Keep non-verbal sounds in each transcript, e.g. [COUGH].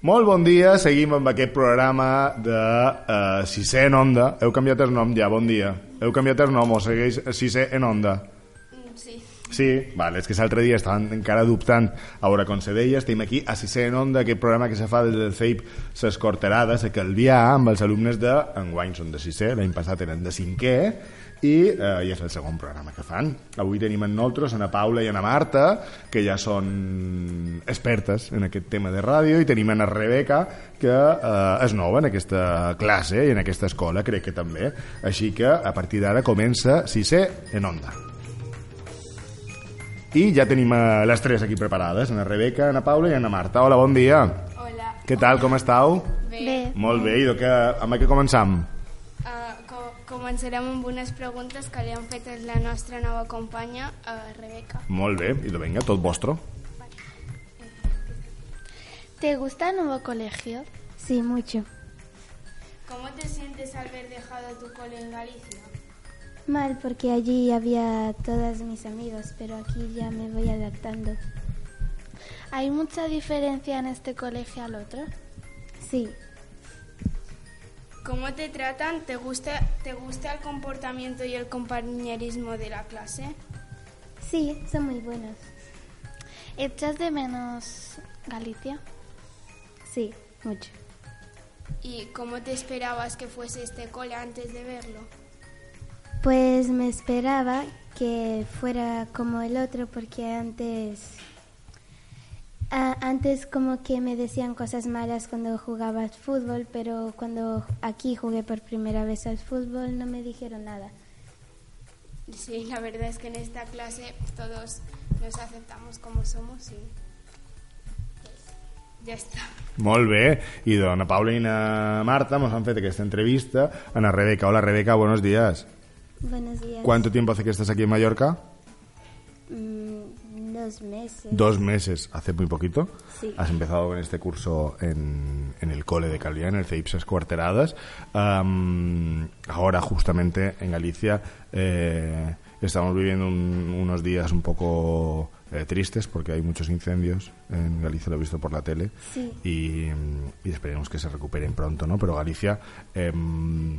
Molt bon dia, seguim amb aquest programa de uh, Sisè en Onda. Heu canviat el nom ja, bon dia. Heu canviat el nom o segueix Sisè en Onda? Sí. Sí, vale, és que l'altre dia estaven encara dubtant a veure com se deia, estem aquí a Sisè en Onda, aquest programa que se fa des del CEIP ses corterades, a Calvià, amb els alumnes de enguany són de sisè, l'any passat eren de cinquè, i, eh, i és el segon programa que fan. Avui tenim en nosaltres Ana Paula i Ana Marta, que ja són expertes en aquest tema de ràdio, i tenim en Rebeca, que eh, és nova en aquesta classe i en aquesta escola, crec que també. Així que a partir d'ara comença sisè en Onda. I ja tenim a les tres aquí preparades, Ana Rebeca, Ana Paula i Ana Marta. Hola, bon dia. Hola. Què tal, com estàu? Bé. Molt bé, i de què, amb què començam? Co començarem amb unes preguntes que li han fet a la nostra nova companya, uh, Rebeca. Molt bé, i de venga, tot vostre. ¿Te gusta el nuevo colegio? Sí, mucho. ¿Cómo te sientes al haber dejado tu cole en Galicia? Mal porque allí había todos mis amigos, pero aquí ya me voy adaptando. ¿Hay mucha diferencia en este colegio al otro? Sí, ¿Cómo te tratan? ¿Te gusta, ¿Te gusta el comportamiento y el compañerismo de la clase? sí, son muy buenos. ¿Echas de menos Galicia? Sí, mucho. ¿Y cómo te esperabas que fuese este cole antes de verlo? Pues me esperaba que fuera como el otro porque antes... a- antes como que me decían cosas malas cuando jugaba al fútbol, pero cuando aquí jugué por primera vez al fútbol no me dijeron nada. Sí, la verdad es que en esta clase todos nos aceptamos como somos y ya está. Molt bé, i dona Paula i na Marta ens han fet aquesta entrevista. Ana Rebeca, hola Rebeca, buenos días. Buenos días. ¿Cuánto tiempo hace que estás aquí en Mallorca? Dos meses. Dos meses, hace muy poquito. Sí. Has empezado con este curso en, en el cole de Calviá, en el CEIPSES Cuarteradas. Am, ahora, justamente, en Galicia, eh, estamos viviendo un- unos días un poco eh, tristes porque hay muchos incendios en Galicia, lo he visto por la tele. Sí. Y, y esperemos que se recuperen pronto, ¿no? Pero Galicia... mm,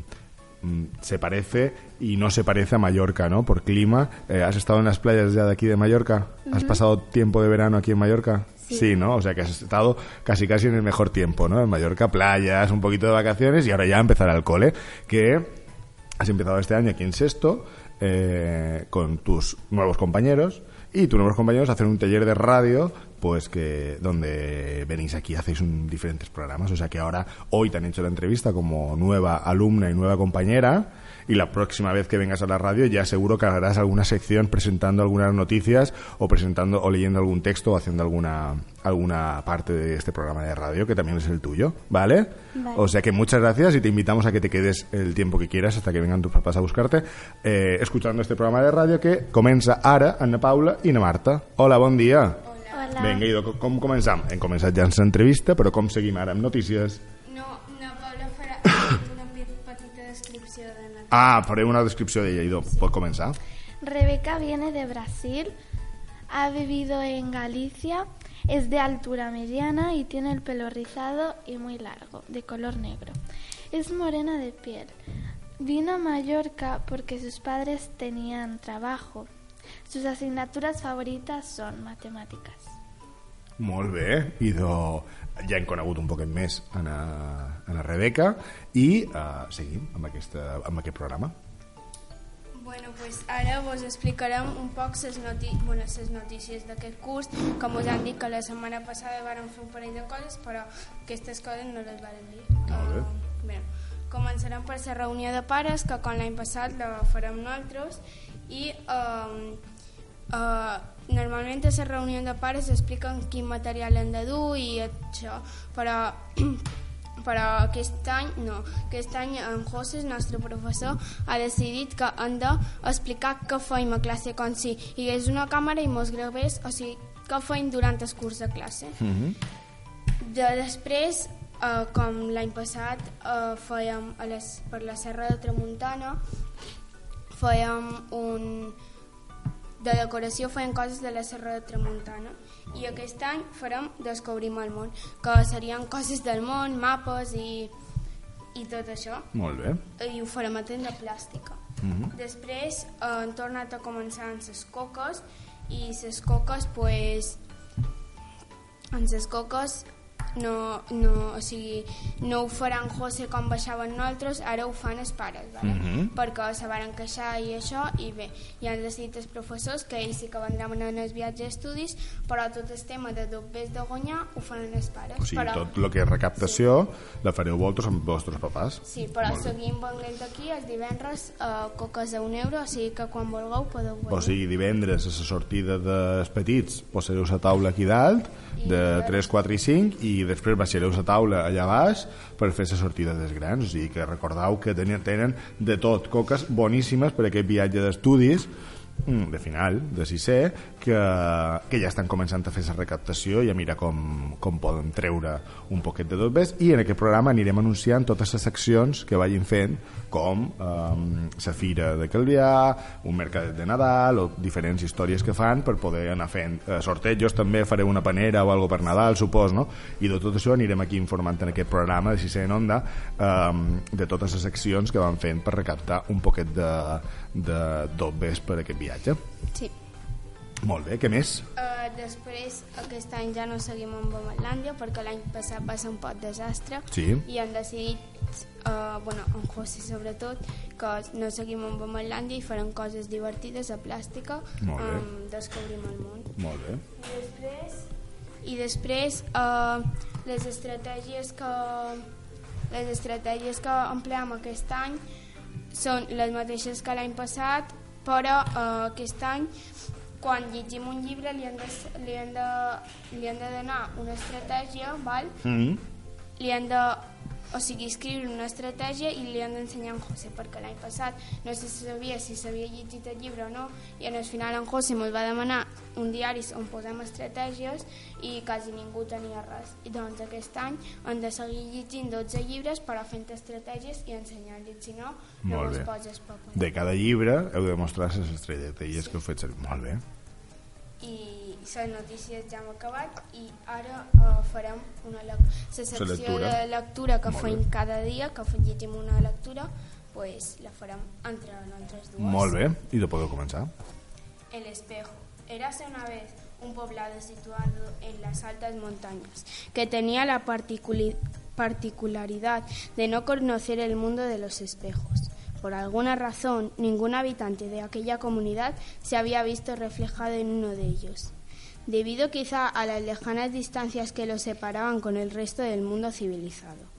se parece y no se parece a Mallorca, ¿no? Por clima. Eh, ¿Has estado en las playas ya de aquí de Mallorca? ¿Has pasado tiempo de verano aquí en Mallorca? Sí. ¿no? O sea que has estado casi casi en el mejor tiempo, ¿no? En Mallorca, playas, un poquito de vacaciones y ahora ya empezará el cole, que has empezado este año aquí en sexto eh, con tus nuevos compañeros y tus nuevos compañeros hacen un taller de radio pues que donde venís aquí hacéis un, diferentes programas. O sea que ahora hoy te han hecho la entrevista como nueva alumna y nueva compañera y la próxima vez que vengas a la radio ya seguro que harás alguna sección presentando algunas noticias o presentando o leyendo algún texto o haciendo alguna alguna parte de este programa de radio que también es el tuyo ¿vale? Vale. o sea que muchas gracias y te invitamos a que te quedes el tiempo que quieras hasta que vengan tus papás a buscarte eh, escuchando este programa de radio que comença ara Anna Paula i na Marta. Hola, bon dia. Hola. Vinga, idò, com- com començam? Hem començat ja amb l'entrevista, però com seguim ara amb notícies? Ah, faré una descripció d'ella, idò. Pot començar? Rebeca viene de Brasil, ha vivido en Galicia, es de altura mediana y tiene el pelo rizado y muy largo, de color negro. Es morena de piel. Vino a Mallorca porque sus padres tenían trabajo. Sus asignaturas favoritas son matemáticas. Molt bé, idò. Ja hem conegut un poquet més Anna, Anna Rebeca i uh, seguim amb, aquesta, amb aquest programa. Bueno, pues ara vos explicarem un poc les noti bueno, ses notícies d'aquest curs. Com us han dit que la setmana passada vàrem fer un parell de coses, però aquestes coses no les vàrem dir. Molt bé. Uh, bé, començarem per la reunió de pares, que com l'any passat la farem nosaltres, i um, uh, normalment a la reunió de pares expliquen quin material han de dur i això, però [CLEARS THROAT] però aquest any no, aquest any en José, el nostre professor, ha decidit que hem d'explicar què feim a classe com si hi hagués una càmera i mos gravés, o sigui, què feim durant el curs de classe. Mm -hmm. De després, eh, com l'any passat eh, fèiem a les, per la Serra de Tramuntana, fèiem un... De decoració feien coses de la Serra de Tramuntana I aquest any farem Descobrim el món, que serien coses del món, mapes i, i tot això. Molt bé. I ho farem a tenda plàstica. Mhm. Després eh, han tornat a començar amb les coques i les coques, pues, amb les coques no, no, o sigui, no ho faran José com baixaven nosaltres, ara ho fan els pares, vale? Mhm. perquè se varen queixar i això, i bé, i han decidit els professors que ells sí que vendran en els viatges d'estudis, però tot el tema de dobbers de guanyar ho faran els pares. O sigui, però, tot el que és recaptació la fareu vosaltres amb vostres papàs. Sí, però Molt seguim venint aquí els divendres a eh, coques a un euro, o sigui que quan vulgueu podeu venir. O sigui, divendres a la sortida dels petits posareu la taula aquí dalt de 3, 4 i 5 i després baixareu la taula allà baix per fer la sortida dels grans. O sigui que recordeu que tenen, tenen de tot coques boníssimes per aquest viatge d'estudis de final, de sisè, que, que ja estan començant a fer la recaptació i a mirar com, com poden treure un poquet de més i en aquest programa anirem anunciant totes les seccions que vagin fent com um, la fira de Calvià, un mercadet de Nadal o diferents històries que fan per poder anar fent eh, sortejos, també fareu una panera o algo per Nadal, supos, no? I de tot això anirem aquí informant en aquest programa de Sisè en Onda um, de totes les accions que van fent per recaptar un poquet de, de dobbes per aquest viatge. Sí. Molt bé, què més? Uh, després, aquest any ja no seguim amb Bometlàndia perquè l'any passat va ser un pot desastre Sí. i han decidit, uh, bueno, en José sobretot, que no seguim amb Bometlàndia i farem coses divertides a plàstica amb Descobrim el món. Molt bé. I després, i després uh, les estratègies que les estratègies que empleam aquest any són les mateixes que l'any passat, però uh, aquest any quan llegim un llibre li han de, li han de, li han de donar una estratègia, val? Mm -hmm. li han de o sigui, escriure una estratègia i li han d'ensenyar en José, perquè l'any passat no se sabia si s'havia llegit el llibre o no, i el final en José me'l va demanar un diari on posem estratègies i quasi ningú tenia res. I doncs aquest any hem de seguir llegint 12 llibres però fent estratègies i ensenyar-los, si no, no bé. poses paper. De cada llibre heu de mostrar les estrelletes que heu fet servir. Molt bé. I les notícies ja hem acabat i ara uh, farem una la secció lectura. de lectura que Molt fem bé. cada dia, que llegim una lectura pues la farem entre nosaltres dues. Molt bé. I de podeu començar. El espejo. Érase una vez un poblado situado en las altas montañas que tenía la particularidad de no conocer el mundo de los espejos. Por alguna razón, ningún habitante de aquella comunidad se había visto reflejado en uno de ellos, debido quizá a las lejanas distancias que los separaban con el resto del mundo civilizado.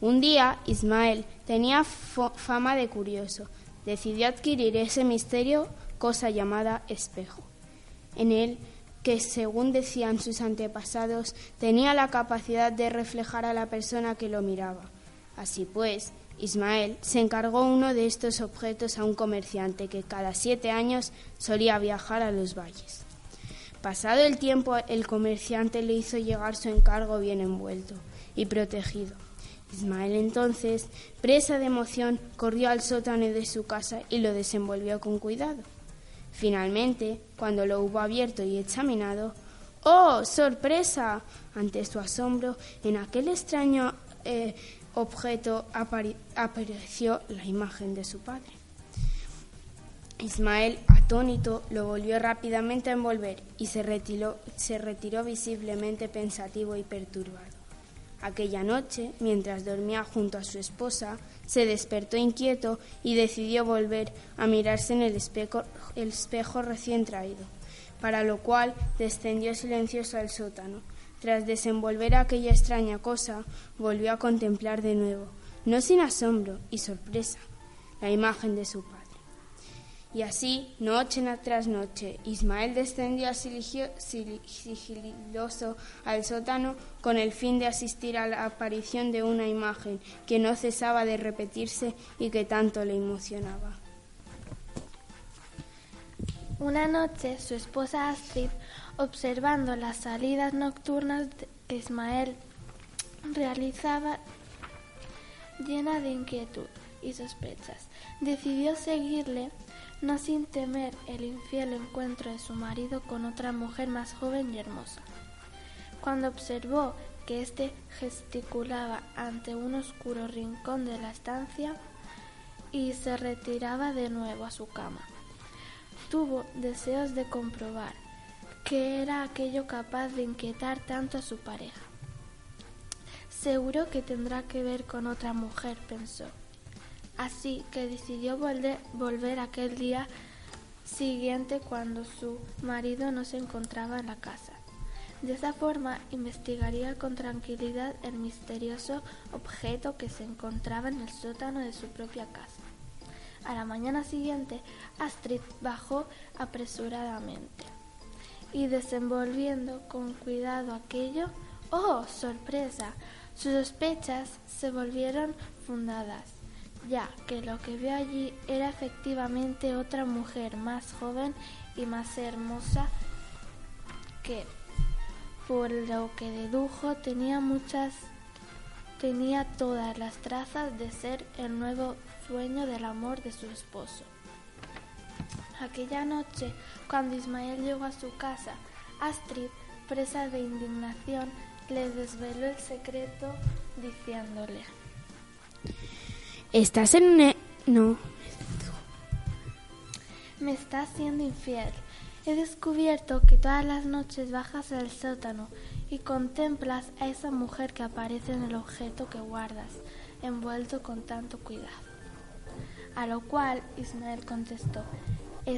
Un día, Ismael tenía fama de curioso. Decidió adquirir ese misterio, cosa llamada espejo. En él, que según decían sus antepasados, tenía la capacidad de reflejar a la persona que lo miraba. Así pues, Ismael se encargó uno de estos objetos a un comerciante que cada siete años solía viajar a los valles. Pasado el tiempo, el comerciante le hizo llegar su encargo bien envuelto y protegido. Ismael entonces, presa de emoción, corrió al sótano de su casa y lo desenvolvió con cuidado. Finalmente, cuando lo hubo abierto y examinado, ¡oh, sorpresa! Ante su asombro, en aquel extraño eh, objeto apareció la imagen de su padre. Ismael, atónito, lo volvió rápidamente a envolver y se retiró, se retiró visiblemente pensativo y perturbado. Aquella noche, mientras dormía junto a su esposa, se despertó inquieto y decidió volver a mirarse en el espejo, el espejo recién traído, para lo cual descendió silencioso al sótano. Tras desenvolver aquella extraña cosa, volvió a contemplar de nuevo, no sin asombro y sorpresa, la imagen de su padre. Y así, noche tras noche, Ismael descendió sigiloso al sótano con el fin de asistir a la aparición de una imagen que no cesaba de repetirse y que tanto le emocionaba. Una noche, su esposa Astrid, observando las salidas nocturnas que Ismael realizaba llena de inquietud y sospechas, decidió seguirle, no sin temer el infiel encuentro de su marido con otra mujer más joven y hermosa. Cuando observó que éste gesticulaba ante un oscuro rincón de la estancia y se retiraba de nuevo a su cama, tuvo deseos de comprobar qué era aquello capaz de inquietar tanto a su pareja. Seguro que tendrá que ver con otra mujer, pensó. Así que decidió volver, volver aquel día siguiente cuando su marido no se encontraba en la casa. De esa forma investigaría con tranquilidad el misterioso objeto que se encontraba en el sótano de su propia casa. A la mañana siguiente, Astrid bajó apresuradamente y desenvolviendo con cuidado aquello, ¡oh, sorpresa! Sus sospechas se volvieron fundadas, ya que lo que vio allí era efectivamente otra mujer más joven y más hermosa que, por lo que dedujo, tenía muchas tenía todas las trazas de ser el nuevo sueño del amor de su esposo. Aquella noche, cuando Ismael llegó a su casa, Astrid, presa de indignación, le desveló el secreto diciéndole ¿Estás en un... e-? No. Me estás siendo infiel. He descubierto que todas las noches bajas al sótano y contemplas a esa mujer que aparece en el objeto que guardas, envuelto con tanto cuidado. A lo cual Ismael contestó,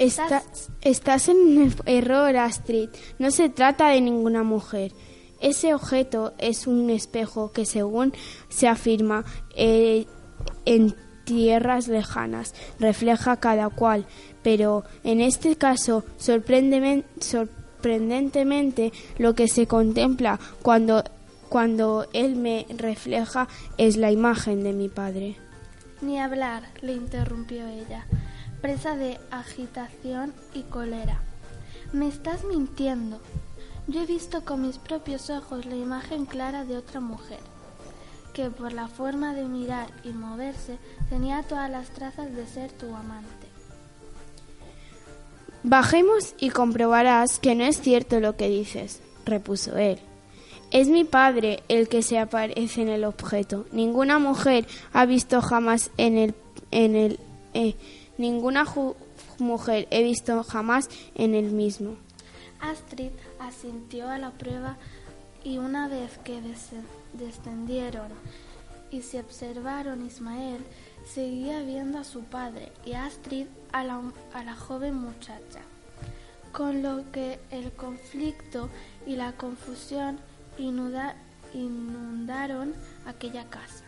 Estás, en error, Astrid. No se trata de ninguna mujer. Ese objeto es un espejo que, según se afirma eh, en tierras lejanas, refleja cada cual, pero en este caso, sorprendentemente, lo que se contempla cuando, cuando él me refleja es la imagen de mi padre. Ni hablar, le interrumpió ella, presa de agitación y cólera. Me estás mintiendo. Yo he visto con mis propios ojos la imagen clara de otra mujer, que por la forma de mirar y moverse tenía todas las trazas de ser tu amante. Bajemos y comprobarás que no es cierto lo que dices, repuso él. Es mi padre el que se aparece en el objeto. Ninguna mujer ha visto jamás en el en el eh, ninguna mujer he visto jamás en el mismo. Astrid asintió a la prueba y una vez que des- descendieron y se observaron Ismael seguía viendo a su padre y Astrid a la, a la joven muchacha, con lo que el conflicto y la confusión inundaron aquella casa.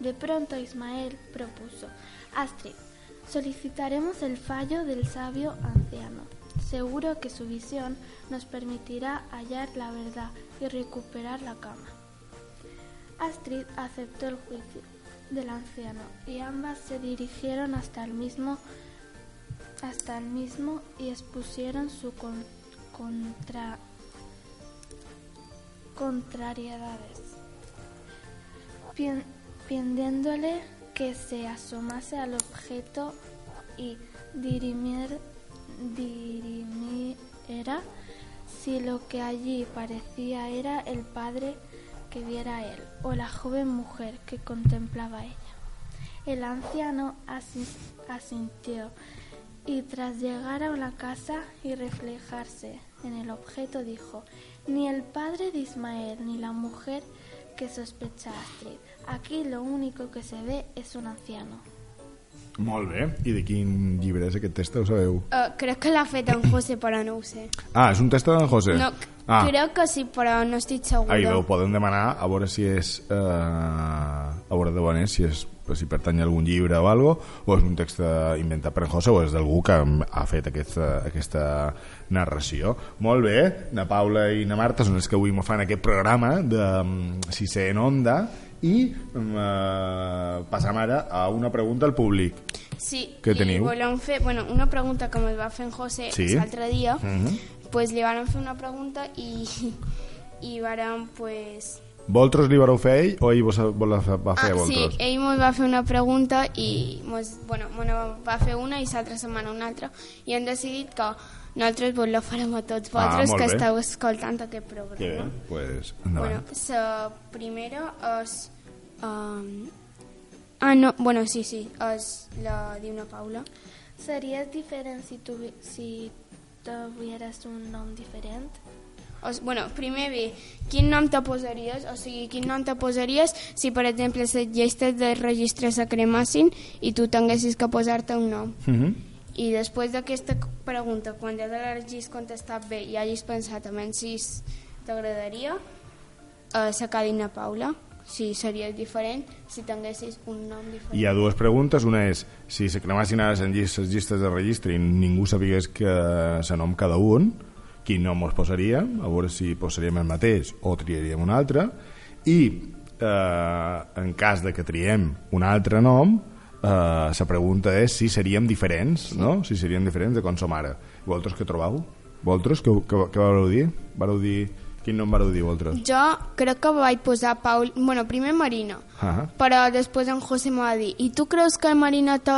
De pronto Ismael propuso, Astrid, solicitaremos el fallo del sabio anciano. Seguro que su visión nos permitirá hallar la verdad y recuperar la cama. Astrid aceptó el juicio del anciano y ambas se dirigieron hasta el mismo hasta el mismo y expusieron su con- contra contrariedades, pidiéndole que se asomase al objeto y dirimier, dirimiera si lo que allí parecía era el padre que viera él o la joven mujer que contemplaba ella. El anciano asi- asintió y tras llegar a la casa y reflejarse en el objeto dijo, ni el padre de Ismael ni la mujer que sospecha Astrid. Aquí lo único que se ve es un anciano. Molt bé. I de quin llibre és aquest test, ho sabeu? Uh, crec que l'ha fet en José, però no ho sé. Ah, és un test d'en José? No, ah. crec que sí, però no estic segura. Ahí ho podem demanar a veure si és eh, a veure de bon és, si és si pertany a algun llibre o algo o és un text eh, inventat per en José o és d'algú que ha fet aquesta, aquesta narració. Molt bé, na Paula i na Marta són els que avui m'ho fan aquest programa de um, Sisè en Onda i eh, passam ara a una pregunta al públic. Sí, Què i teniu? volem fer, bueno, una pregunta que ens va fer en José Sí. l'altre dia, Mhm. pues li van fer una pregunta i, i varen, pues... Vosaltres li vareu fer a ell o ell vos, vos la va fer a Ah, sí, vosaltres? ell ens va fer una pregunta i mos, bueno, me va fer una i l'altra setmana una altra i hem decidit que nosaltres vos la farem a tots Ah, vosaltres molt que bé. esteu escoltant aquest Que bé, programa. pues, Bueno, endavant. la primera és... Um, ah, no, bueno, sí, sí, és la d'una Paula. ¿Serías diferente si, tuvi- si tuvieras un nombre diferente? O, bueno, primer bé, quin nom te posaries? O sigui, quin nom te posaries si, per exemple, les llistes de registre se cremassin i tu tinguessis que posar-te un nom? Mhm. I després d'aquesta pregunta, quan ja l'hagis contestat bé i hagis pensat en si t'agradaria, eh, se Cadina Paula, si series diferent, si tinguessis un nom diferent. Hi ha dues preguntes. Una és si se cremassin ara les llistes, de registre i ningú sabigués que se nom cada un, quin nom es posaria, a veure si posaríem el mateix o triaríem un altre, i eh, en cas de que triem un altre nom, eh, la pregunta és si seríem diferents, no? Si seríem diferents de com som ara. Vosaltres què trobeu? Vosaltres què, què, què vareu dir? Vareu dir... Quin nom vareu dir vosaltres? Jo crec que vaig posar Paul... Bueno, primer Marina, Ah, però després en José me va dir i tu creus que el Marina te,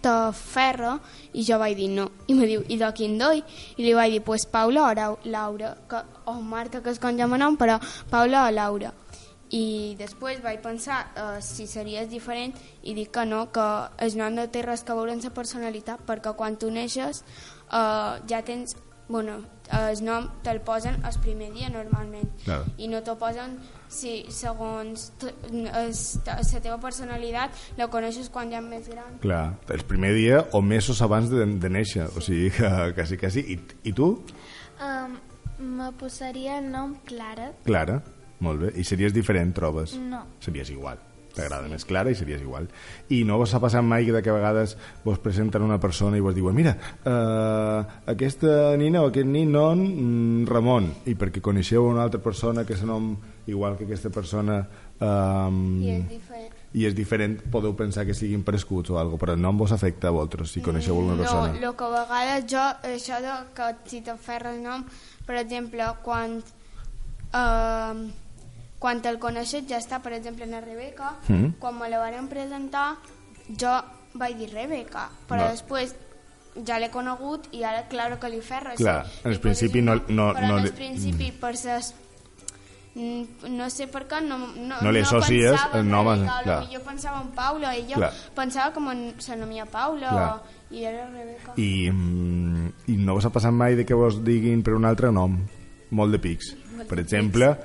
te ferra? I jo vaig dir no. I me diu, i de quin doi? I li vaig dir, pues Paula o Laura, que, o Marta, que és com ja nom, però Paula o Laura. I després vaig pensar uh, si series diferent i dic que no, que el nom no té res que veure amb la personalitat, perquè quan tu neixes uh, ja tens... Bueno, el nom te'l posen el primer dia normalment Claro. i no t'ho posen si segons la teva personalitat la coneixes quan ja és més gran. Clar, el primer dia o mesos abans de, de néixer, o sigui que quasi, quasi. I, i tu? Um, me posaria el nom Clara. Clara, molt bé. I series diferent, trobes? No. Series igual. T'agrada més Clara i series igual. I no vos ha passat mai que de que a vegades vos presenten una persona i vos diuen mira, uh, aquesta nina o aquest nin non mm, Ramon, i perquè coneixeu una altra persona que se nom igual que aquesta persona um, I és diferent. i és diferent, podeu pensar que siguin prescuts o algo, però el nom vos afecta a vosaltres si coneixeu alguna No, persona. el que a vegades jo, això de que si t'aferra el nom, per exemple, quan, uh, quan te'l coneixes ja està, per exemple, en la Rebeca, Mm. quan me la van presentar, jo vaig dir Rebeca, però No. després ja l'he conegut i ara, claro que li ferra. Clar, sí. en el principi no- no- Però no en el principi, per ses Mm, no sé per què no, no, No li associes pensava el nom Rebeca, jo pensava en Paula i jo Clar. pensava com en se nomia Paula Clar. o, i era Rebeca I, mm, I no vos ha passat mai de que vos diguin per un altre nom? Molt de pics. Molt per de exemple,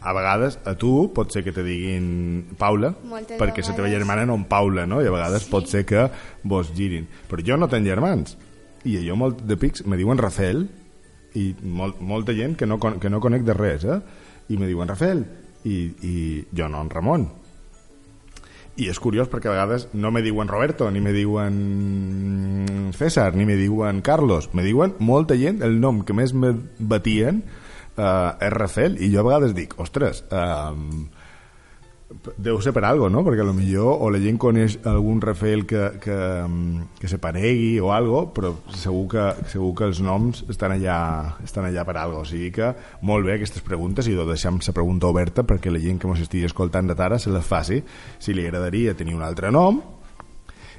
a vegades a tu pot ser que te diguin Paula, Moltes perquè la teva germana nom Paula, no? I a vegades Sí. pot ser que vos girin. Però jo no tenc germans. I jo molt de pics me diuen Rafael i molt, molta gent que no, que no conec de res, eh? I me diuen Rafael i, i jo no en Ramon. I és curiós perquè a vegades no me diuen Roberto, ni me diuen César, ni me diuen Carlos. Me diuen molta gent, el nom que més me batien uh, és Rafael. I jo a vegades dic, ostres, um, deu ser per algo, no? Perquè a lo millor o la gent coneix algun Rafael que, que, que se paregui o algo, però segur que, segur que els noms estan allà, estan allà per algo. O sigui que molt bé aquestes preguntes i ho deixem la pregunta oberta perquè la gent que ens estigui escoltant de tara se les faci si li agradaria tenir un altre nom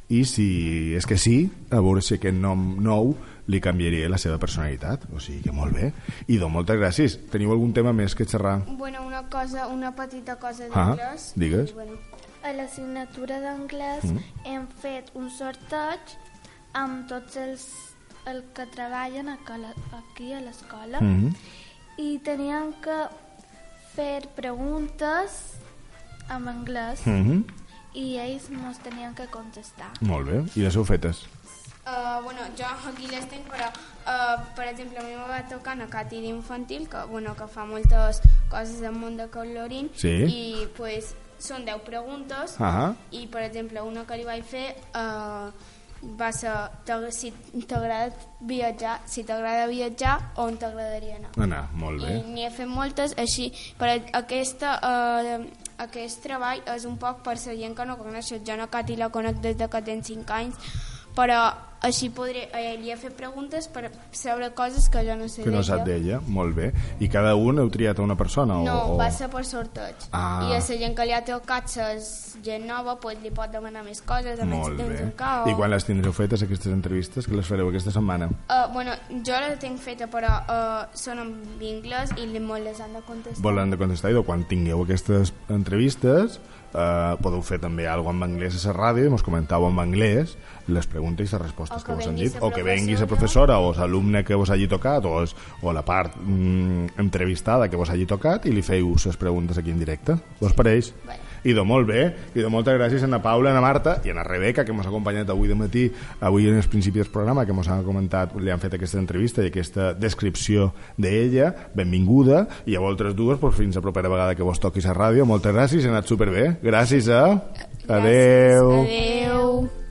i si és que sí, a veure si aquest nom nou li canviaria la seva personalitat. O sigui que molt bé. I doncs moltes gràcies. Teniu algun tema més que xerrar? bueno, una cosa, una petita cosa Ah, d'anglès digues. I, bueno, A l'assignatura d'anglès Mm. hem fet un sorteig amb tots els el que treballen a cola- aquí a l'escola Mm -hmm. i teníem que fer preguntes en anglès Mm -hmm. i ells ens tenien que contestar. Molt bé. I les heu fetes? Uh, bueno, jo aquí les tinc, però, uh, per exemple, a mi me va tocar una càtira infantil, que, bueno, que fa moltes coses del món de colorín, Sí. i pues, són 10 preguntes, Ah i per exemple, una que li vaig fer uh, va ser si t'agrada viatjar, si t'agrada viatjar, on t'agradaria anar. Anar, molt bé. I n'hi he fet moltes, així, per aquesta, uh, aquest treball és un poc per la gent que no coneix, jo no Cati la conec des de que tinc 5 anys, però així podré, eh, li he fet preguntes per saber coses que jo no sé Que no sap d'ella, molt bé. I cada un heu triat a una persona? No, o, o... va ser per sorteig. Ah. I a la gent que li ha tocat ses gent nova pues, li pot demanar més coses, Molt bé. encara. I quan les tindreu fetes, aquestes entrevistes, que les fareu aquesta setmana? Uh, bueno, jo les tinc feta, però uh, són en anglès i me les han de contestar. Volen de contestar i quan tingueu aquestes entrevistes eh, podeu fer també alguna en anglès a la ràdio mos comentau en anglès les preguntes i les respostes que, que vos han dit o que vengui la professora. o l'alumne que vos hagi tocat o, es, o la part mm, entrevistada que vos hagi tocat i li feu les preguntes aquí en directe vos pareix? Vale. I de molt bé, i de moltes gràcies a na Paula, a na Marta i a na Rebeca, que ens ha acompanyat avui de matí, avui en els principis del programa, que ens han comentat, li han fet aquesta entrevista i aquesta descripció d'ella, benvinguda, i a vosaltres dues, pues, fins a propera vegada que vos toquis a ràdio, moltes gràcies, ha anat superbé. Gràcies? Gràcies. Adeu. Adeu.